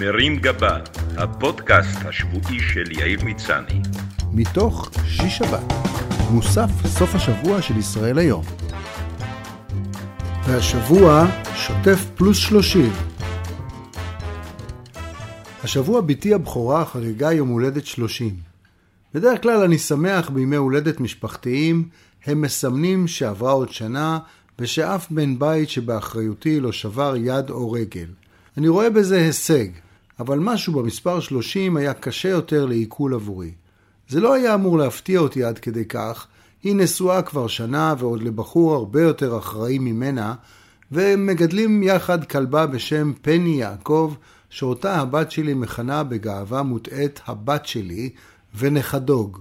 מרים גבה, הפודקאסט השבועי של יאיר מצני. מתוך שיש שבת, מוסף סוף השבוע של ישראל היום. והשבוע שוטף פלוס 30. השבוע בתי הבכורה חגגה יום הולדת 30. בדרך כלל אני שמח בימי הולדת משפחתיים, הם מסמנים שעברה עוד שנה ושאף בן בית שבאחריותי לא שבר יד או רגל. אני רואה בזה הישג, אבל משהו במספר 30 היה קשה יותר לעיכול עבורי. זה לא היה אמור להפתיע אותי עד כדי כך, היא נשואה כבר שנה ועוד לבחור הרבה יותר אחראי ממנה, והם מגדלים יחד כלבה בשם פני יעקב, שאותה הבת שלי מכנה בגאווה מוטעית הבת שלי, ונכדוג.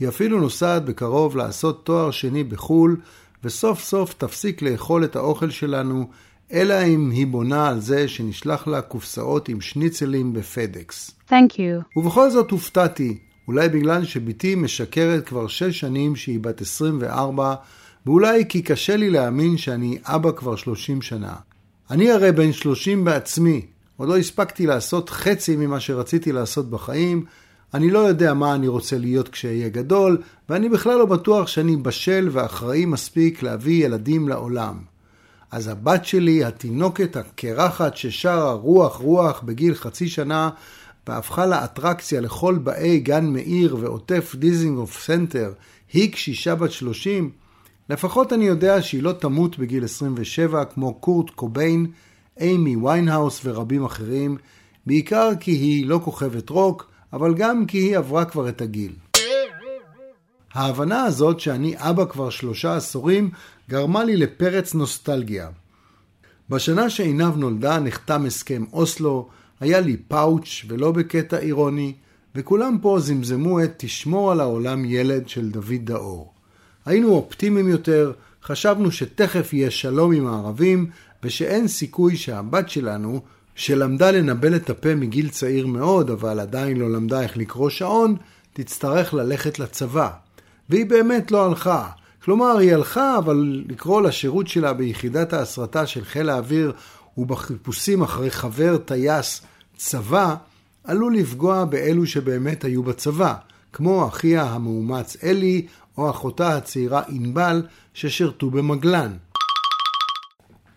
היא אפילו נוסעת בקרוב לעשות תואר שני בחו"ל, וסוף סוף תפסיק לאכול את האוכל שלנו, אלא אם היא בונה על זה שנשלח לה קופסאות עם שניצלים בפדקס. Thank you. ובכל זאת הופתעתי, אולי בגלל שבתי משקרת כבר שש שנים שהיא בת 24, ואולי כי קשה לי להאמין שאני אבא כבר 30 שנה. אני הרי בן 30 בעצמי, עוד לא הספקתי לעשות חצי ממה שרציתי לעשות בחיים, אני לא יודע מה אני רוצה להיות כשאהיה גדול, ואני בכלל לא בטוח שאני בשל ואחראי מספיק להביא ילדים לעולם. אז הבת שלי, התינוקת הקרחת ששרה רוח רוח בגיל חצי שנה, והפכה לאטרקציה לכל באי גן מאיר ועוטף דיזינגוף סנטר, היא קשישה בת 30, לפחות אני יודע שהיא לא תמות בגיל 27 כמו קורט קוביין, אימי ויינהאוס ורבים אחרים, בעיקר כי היא לא כוכבת רוק, אבל גם כי היא עברה כבר את הגיל. ההבנה הזאת שאני אבא כבר שלושה עשורים גרמה לי לפרץ נוסטלגיה. בשנה שעינב נולדה נחתם הסכם אוסלו, היה לי פאוץ' ולא בקטע אירוני, וכולם פה זמזמו את תשמור על העולם ילד של דוד דאור. היינו אופטימיים יותר, חשבנו שתכף יהיה שלום עם הערבים, ושאין סיכוי שהבת שלנו, שלמדה לנבל את הפה מגיל צעיר מאוד, אבל עדיין לא למדה איך לקרוא שעון, תצטרך ללכת לצבא. והיא באמת לא הלכה. כלומר, היא הלכה, אבל לקרוא לשירות שלה ביחידת ההסרטה של חיל האוויר ובחיפושים אחרי חבר טייס צבא, עלול לפגוע באלו שבאמת היו בצבא, כמו אחיה המאומץ אלי או אחותה הצעירה ענבל ששירתו במגלן.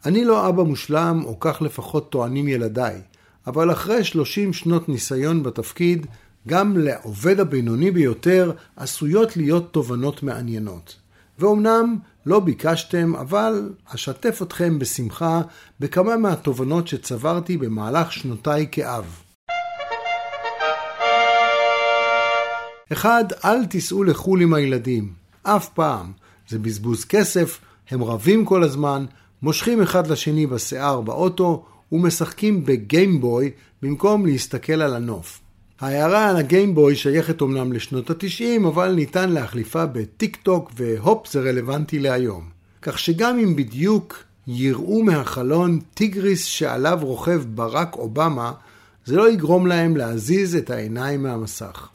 אני לא אבא מושלם, או כך לפחות טוענים ילדיי, אבל אחרי 30 שנות ניסיון בתפקיד, גם לעובד הבינוני ביותר עשויות להיות תובנות מעניינות. ואומנם לא ביקשתם, אבל אשתף אתכם בשמחה בכמה מהתובנות שצברתי במהלך שנותיי כאב. אחד, אל תיסעו לחו"ל עם הילדים. אף פעם. זה בזבוז כסף, הם רבים כל הזמן, מושכים אחד לשני בשיער באוטו ומשחקים בגיימבוי במקום להסתכל על הנוף. ההערה על הגיימבוי שייכת אומנם לשנות התשעים, אבל ניתן להחליפה בטיק טוק והופ זה רלוונטי להיום. כך שגם אם בדיוק יראו מהחלון טיגריס שעליו רוכב ברק אובמה, זה לא יגרום להם להזיז את העיניים מהמסך.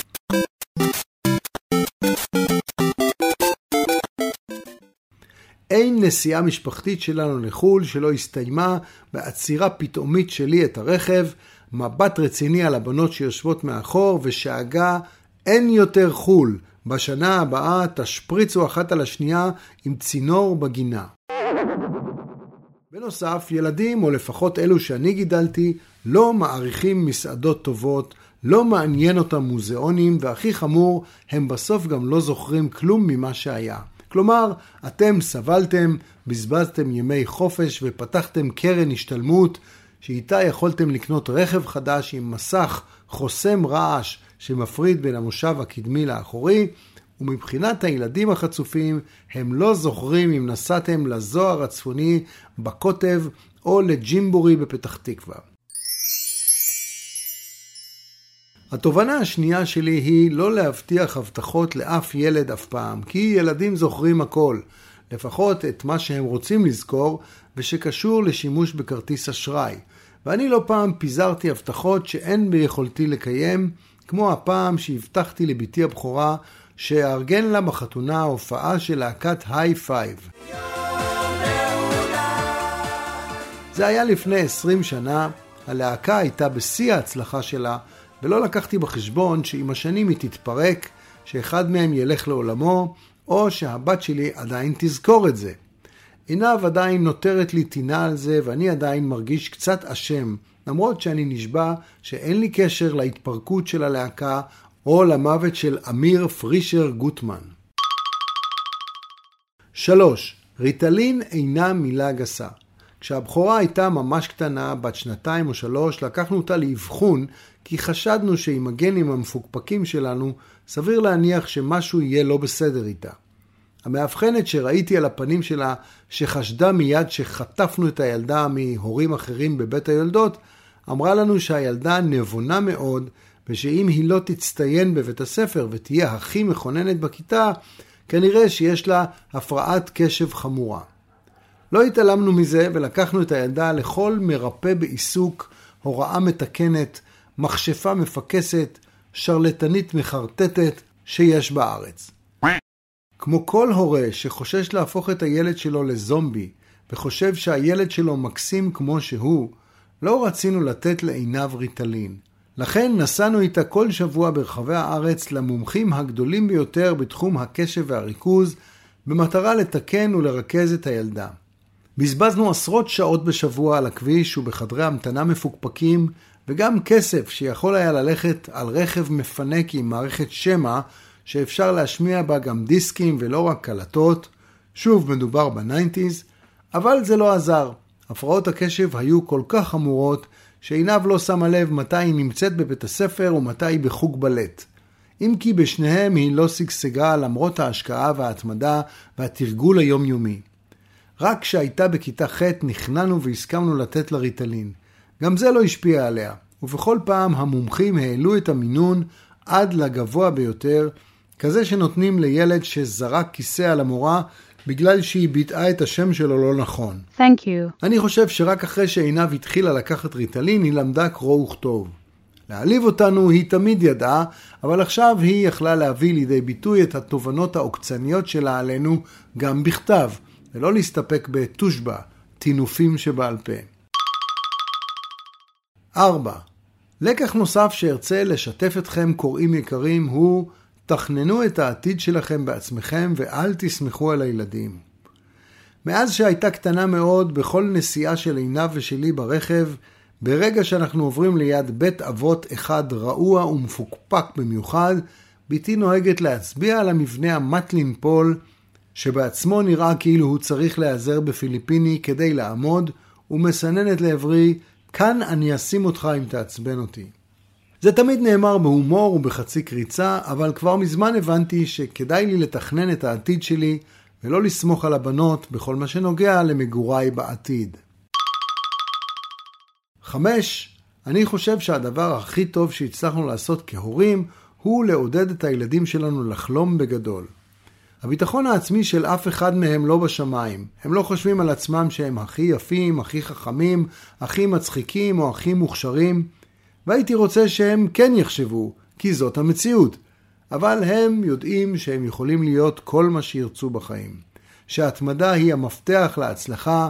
אין נסיעה משפחתית שלנו לחו"ל שלא הסתיימה בעצירה פתאומית שלי את הרכב, מבט רציני על הבנות שיושבות מאחור ושאגה אין יותר חו"ל, בשנה הבאה תשפריצו אחת על השנייה עם צינור בגינה. בנוסף, ילדים, או לפחות אלו שאני גידלתי, לא מעריכים מסעדות טובות, לא מעניין אותם מוזיאונים, והכי חמור, הם בסוף גם לא זוכרים כלום ממה שהיה. כלומר, אתם סבלתם, בזבזתם ימי חופש ופתחתם קרן השתלמות שאיתה יכולתם לקנות רכב חדש עם מסך חוסם רעש שמפריד בין המושב הקדמי לאחורי, ומבחינת הילדים החצופים, הם לא זוכרים אם נסעתם לזוהר הצפוני בקוטב או לג'ימבורי בפתח תקווה. התובנה השנייה שלי היא לא להבטיח הבטחות לאף ילד אף פעם, כי ילדים זוכרים הכל, לפחות את מה שהם רוצים לזכור ושקשור לשימוש בכרטיס אשראי. ואני לא פעם פיזרתי הבטחות שאין ביכולתי לקיים, כמו הפעם שהבטחתי לבתי הבכורה שאארגן לה בחתונה הופעה של להקת היי פייב. זה היה לפני 20 שנה, הלהקה הייתה בשיא ההצלחה שלה, ולא לקחתי בחשבון שעם השנים היא תתפרק, שאחד מהם ילך לעולמו, או שהבת שלי עדיין תזכור את זה. עינב עדיין נותרת לי טינה על זה, ואני עדיין מרגיש קצת אשם, למרות שאני נשבע שאין לי קשר להתפרקות של הלהקה או למוות של אמיר פרישר גוטמן. 3. ריטלין אינה מילה גסה. כשהבכורה הייתה ממש קטנה, בת שנתיים או שלוש, לקחנו אותה לאבחון, כי חשדנו שעם הגנים המפוקפקים שלנו, סביר להניח שמשהו יהיה לא בסדר איתה. המאבחנת שראיתי על הפנים שלה, שחשדה מיד שחטפנו את הילדה מהורים אחרים בבית היולדות, אמרה לנו שהילדה נבונה מאוד, ושאם היא לא תצטיין בבית הספר ותהיה הכי מכוננת בכיתה, כנראה שיש לה הפרעת קשב חמורה. לא התעלמנו מזה ולקחנו את הילדה לכל מרפא בעיסוק, הוראה מתקנת, מכשפה מפקסת, שרלטנית מחרטטת שיש בארץ. כמו כל הורה שחושש להפוך את הילד שלו לזומבי וחושב שהילד שלו מקסים כמו שהוא, לא רצינו לתת לעינב ריטלין. לכן נסענו איתה כל שבוע ברחבי הארץ למומחים הגדולים ביותר בתחום הקשב והריכוז, במטרה לתקן ולרכז את הילדה. בזבזנו עשרות שעות בשבוע על הכביש ובחדרי המתנה מפוקפקים, וגם כסף שיכול היה ללכת על רכב מפנק עם מערכת שמע, שאפשר להשמיע בה גם דיסקים ולא רק קלטות. שוב, מדובר בניינטיז, אבל זה לא עזר. הפרעות הקשב היו כל כך חמורות, שעינב לא שמה לב מתי היא נמצאת בבית הספר ומתי היא בחוג בלט. אם כי בשניהם היא לא שגשגה למרות ההשקעה וההתמדה והתרגול היומיומי. רק כשהייתה בכיתה ח' נכנענו והסכמנו לתת לה ריטלין. גם זה לא השפיע עליה, ובכל פעם המומחים העלו את המינון עד לגבוה ביותר, כזה שנותנים לילד שזרק כיסא על המורה בגלל שהיא ביטאה את השם שלו לא נכון. Thank you. אני חושב שרק אחרי שעינב התחילה לקחת ריטלין, היא למדה קרוא וכתוב. להעליב אותנו היא תמיד ידעה, אבל עכשיו היא יכלה להביא לידי ביטוי את התובנות העוקצניות שלה עלינו גם בכתב, ולא להסתפק בתושבע, טינופים שבעל פה. 4. לקח נוסף שארצה לשתף אתכם, קוראים יקרים, הוא תכננו את העתיד שלכם בעצמכם ואל תסמכו על הילדים. מאז שהייתה קטנה מאוד, בכל נסיעה של עינב ושלי ברכב, ברגע שאנחנו עוברים ליד בית אבות אחד רעוע ומפוקפק במיוחד, בתי נוהגת להצביע על המבנה המטלין פול, שבעצמו נראה כאילו הוא צריך להיעזר בפיליפיני כדי לעמוד, ומסננת לעברי, כאן אני אשים אותך אם תעצבן אותי. זה תמיד נאמר בהומור ובחצי קריצה, אבל כבר מזמן הבנתי שכדאי לי לתכנן את העתיד שלי ולא לסמוך על הבנות בכל מה שנוגע למגוריי בעתיד. 5. אני חושב שהדבר הכי טוב שהצלחנו לעשות כהורים הוא לעודד את הילדים שלנו לחלום בגדול. הביטחון העצמי של אף אחד מהם לא בשמיים. הם לא חושבים על עצמם שהם הכי יפים, הכי חכמים, הכי מצחיקים או הכי מוכשרים. והייתי רוצה שהם כן יחשבו, כי זאת המציאות. אבל הם יודעים שהם יכולים להיות כל מה שירצו בחיים. שההתמדה היא המפתח להצלחה,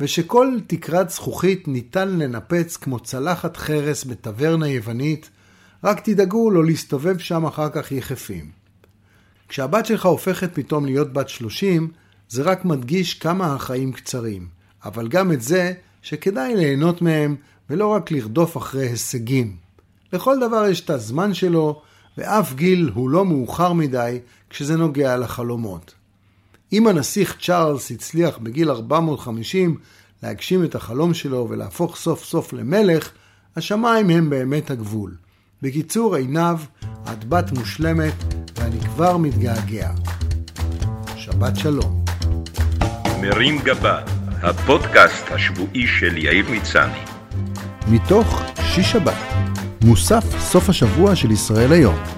ושכל תקרת זכוכית ניתן לנפץ כמו צלחת חרס בטברנה יוונית, רק תדאגו לא להסתובב שם אחר כך יחפים. כשהבת שלך הופכת פתאום להיות בת 30, זה רק מדגיש כמה החיים קצרים, אבל גם את זה שכדאי ליהנות מהם ולא רק לרדוף אחרי הישגים. לכל דבר יש את הזמן שלו, ואף גיל הוא לא מאוחר מדי כשזה נוגע לחלומות. אם הנסיך צ'ארלס הצליח בגיל 450 להגשים את החלום שלו ולהפוך סוף סוף למלך, השמיים הם באמת הגבול. בקיצור, עינב, את בת מושלמת, ואני כבר מתגעגע. שבת שלום. מרים גבה, הפודקאסט השבועי של יאיר מצני. מתוך שיש שבת, מוסף סוף השבוע של ישראל היום.